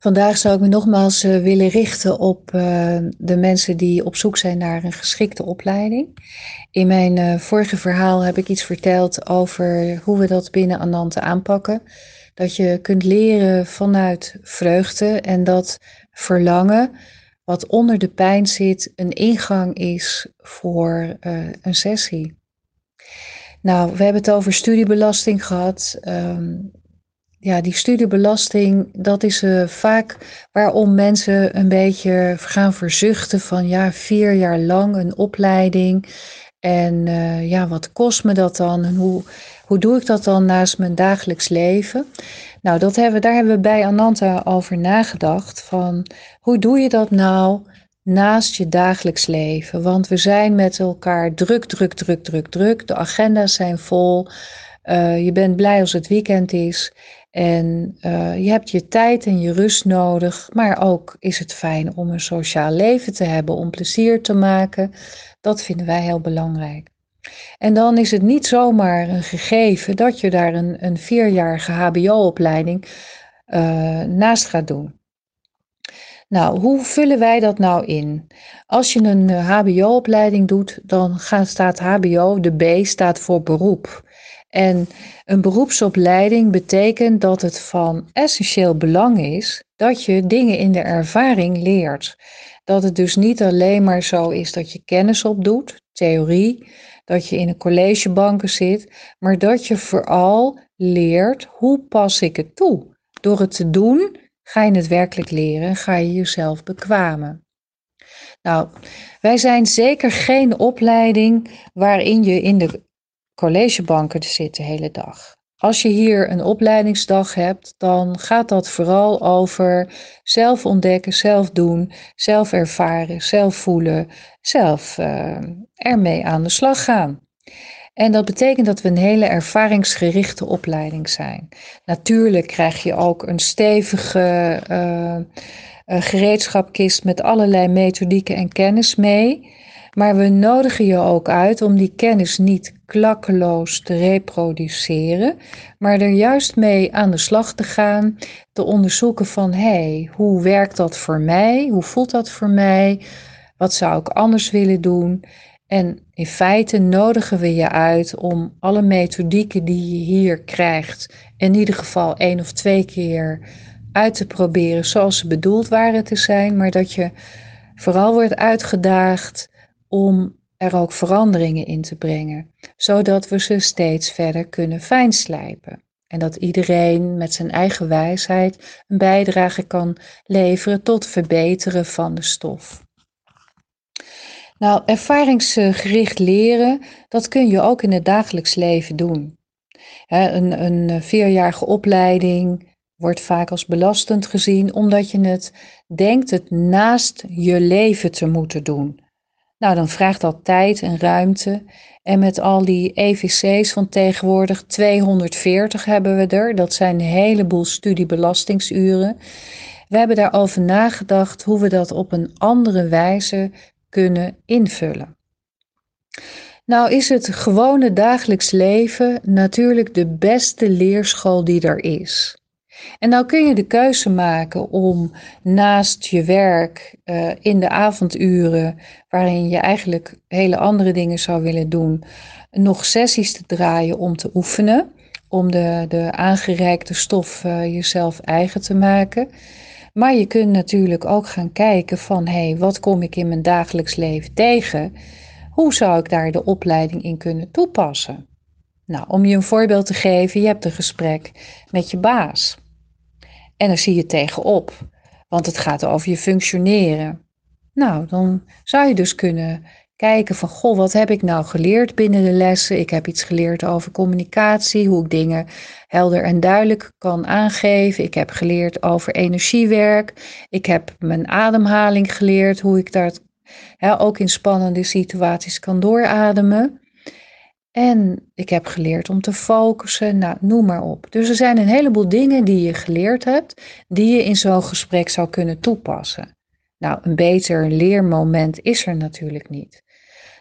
Vandaag zou ik me nogmaals uh, willen richten op uh, de mensen die op zoek zijn naar een geschikte opleiding. In mijn uh, vorige verhaal heb ik iets verteld over hoe we dat binnen Anante aanpakken. Dat je kunt leren vanuit vreugde en dat verlangen, wat onder de pijn zit, een ingang is voor een sessie. Nou, we hebben het over studiebelasting gehad. Um, ja, die studiebelasting, dat is uh, vaak waarom mensen een beetje gaan verzuchten van ja, vier jaar lang een opleiding. En uh, ja, wat kost me dat dan? En hoe, hoe doe ik dat dan naast mijn dagelijks leven? Nou, dat hebben, daar hebben we bij Ananta over nagedacht. Van hoe doe je dat nou naast je dagelijks leven? Want we zijn met elkaar druk, druk, druk, druk, druk. De agenda's zijn vol. Uh, je bent blij als het weekend is. En uh, je hebt je tijd en je rust nodig, maar ook is het fijn om een sociaal leven te hebben, om plezier te maken. Dat vinden wij heel belangrijk. En dan is het niet zomaar een gegeven dat je daar een, een vierjarige HBO-opleiding uh, naast gaat doen. Nou, hoe vullen wij dat nou in? Als je een HBO-opleiding doet, dan gaat, staat HBO, de B staat voor beroep. En een beroepsopleiding betekent dat het van essentieel belang is dat je dingen in de ervaring leert. Dat het dus niet alleen maar zo is dat je kennis opdoet, theorie, dat je in een collegebanken zit, maar dat je vooral leert hoe pas ik het toe. Door het te doen ga je het werkelijk leren en ga je jezelf bekwamen. Nou, wij zijn zeker geen opleiding waarin je in de collegebanken zit de hele dag. Als je hier een opleidingsdag hebt, dan gaat dat vooral over zelf ontdekken, zelf doen, zelf ervaren, zelf voelen, zelf uh, ermee aan de slag gaan. En dat betekent dat we een hele ervaringsgerichte opleiding zijn. Natuurlijk krijg je ook een stevige uh, gereedschapkist met allerlei methodieken en kennis mee. Maar we nodigen je ook uit om die kennis niet klakkeloos te reproduceren, maar er juist mee aan de slag te gaan, te onderzoeken van hé, hey, hoe werkt dat voor mij? Hoe voelt dat voor mij? Wat zou ik anders willen doen? En in feite nodigen we je uit om alle methodieken die je hier krijgt, in ieder geval één of twee keer uit te proberen zoals ze bedoeld waren te zijn, maar dat je vooral wordt uitgedaagd om er ook veranderingen in te brengen, zodat we ze steeds verder kunnen fijnslijpen. En dat iedereen met zijn eigen wijsheid een bijdrage kan leveren tot verbeteren van de stof. Nou, ervaringsgericht leren, dat kun je ook in het dagelijks leven doen. een, een vierjarige opleiding wordt vaak als belastend gezien, omdat je het denkt het naast je leven te moeten doen. Nou, dan vraagt dat tijd en ruimte. En met al die EVC's van tegenwoordig, 240 hebben we er. Dat zijn een heleboel studiebelastingsuren. We hebben daarover nagedacht hoe we dat op een andere wijze kunnen invullen. Nou is het gewone dagelijks leven natuurlijk de beste leerschool die er is. En nou kun je de keuze maken om naast je werk uh, in de avonduren, waarin je eigenlijk hele andere dingen zou willen doen, nog sessies te draaien om te oefenen, om de, de aangereikte stof uh, jezelf eigen te maken. Maar je kunt natuurlijk ook gaan kijken van hé, hey, wat kom ik in mijn dagelijks leven tegen? Hoe zou ik daar de opleiding in kunnen toepassen? Nou, om je een voorbeeld te geven, je hebt een gesprek met je baas. En daar zie je tegenop, want het gaat over je functioneren. Nou, dan zou je dus kunnen kijken van, goh, wat heb ik nou geleerd binnen de lessen? Ik heb iets geleerd over communicatie, hoe ik dingen helder en duidelijk kan aangeven. Ik heb geleerd over energiewerk. Ik heb mijn ademhaling geleerd, hoe ik dat ook in spannende situaties kan doorademen. En ik heb geleerd om te focussen, nou, noem maar op. Dus er zijn een heleboel dingen die je geleerd hebt, die je in zo'n gesprek zou kunnen toepassen. Nou, een beter leermoment is er natuurlijk niet.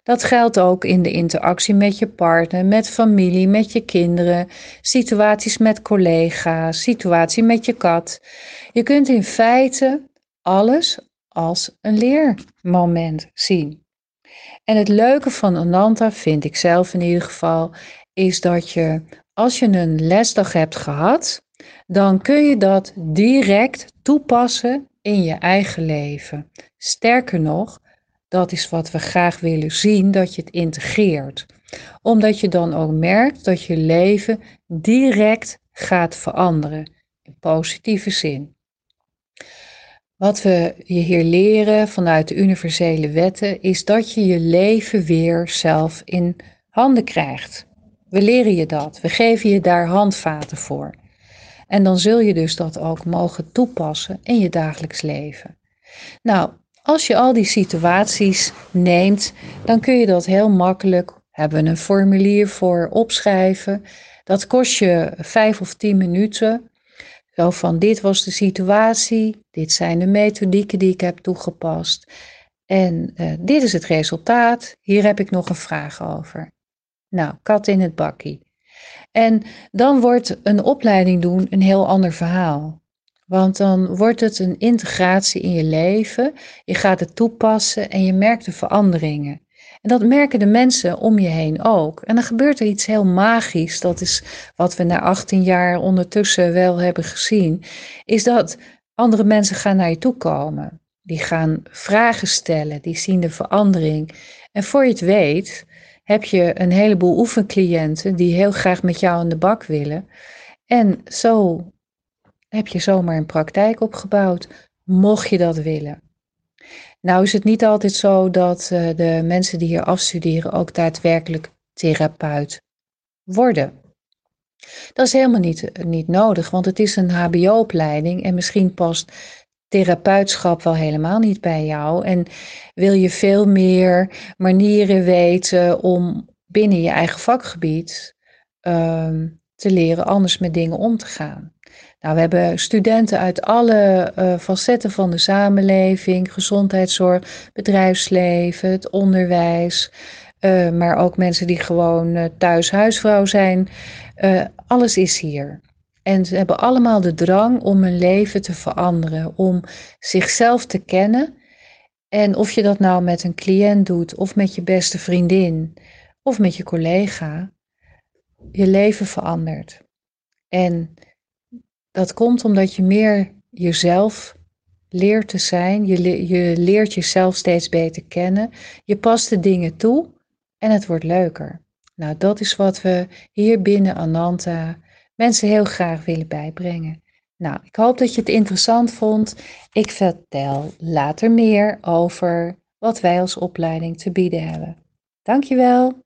Dat geldt ook in de interactie met je partner, met familie, met je kinderen, situaties met collega's, situatie met je kat. Je kunt in feite alles als een leermoment zien. En het leuke van Ananta, vind ik zelf in ieder geval, is dat je als je een lesdag hebt gehad, dan kun je dat direct toepassen in je eigen leven. Sterker nog, dat is wat we graag willen zien, dat je het integreert. Omdat je dan ook merkt dat je leven direct gaat veranderen, in positieve zin. Wat we je hier leren vanuit de universele wetten is dat je je leven weer zelf in handen krijgt. We leren je dat, we geven je daar handvaten voor. En dan zul je dus dat ook mogen toepassen in je dagelijks leven. Nou, als je al die situaties neemt, dan kun je dat heel makkelijk, hebben een formulier voor opschrijven. Dat kost je vijf of tien minuten. Zo van dit was de situatie, dit zijn de methodieken die ik heb toegepast. En uh, dit is het resultaat, hier heb ik nog een vraag over. Nou, kat in het bakkie. En dan wordt een opleiding doen een heel ander verhaal. Want dan wordt het een integratie in je leven. Je gaat het toepassen en je merkt de veranderingen. En dat merken de mensen om je heen ook. En dan gebeurt er iets heel magisch. Dat is wat we na 18 jaar ondertussen wel hebben gezien. Is dat andere mensen gaan naar je toe komen. Die gaan vragen stellen. Die zien de verandering. En voor je het weet, heb je een heleboel oefencliënten die heel graag met jou aan de bak willen. En zo heb je zomaar een praktijk opgebouwd, mocht je dat willen. Nou is het niet altijd zo dat uh, de mensen die hier afstuderen ook daadwerkelijk therapeut worden. Dat is helemaal niet, niet nodig, want het is een HBO-opleiding en misschien past therapeutschap wel helemaal niet bij jou. En wil je veel meer manieren weten om binnen je eigen vakgebied uh, te leren anders met dingen om te gaan. Nou, we hebben studenten uit alle uh, facetten van de samenleving, gezondheidszorg, bedrijfsleven, het onderwijs, uh, maar ook mensen die gewoon uh, thuis huisvrouw zijn. alles is hier. En ze hebben allemaal de drang om hun leven te veranderen, om zichzelf te kennen. En of je dat nou met een cliënt doet, of met je beste vriendin, of met je collega, je leven verandert. En dat komt omdat je meer jezelf leert te zijn. Je, je leert jezelf steeds beter kennen. Je past de dingen toe en het wordt leuker. Nou, dat is wat we hier binnen Ananta mensen heel graag willen bijbrengen. Nou, ik hoop dat je het interessant vond. Ik vertel later meer over wat wij als opleiding te bieden hebben. Dankjewel.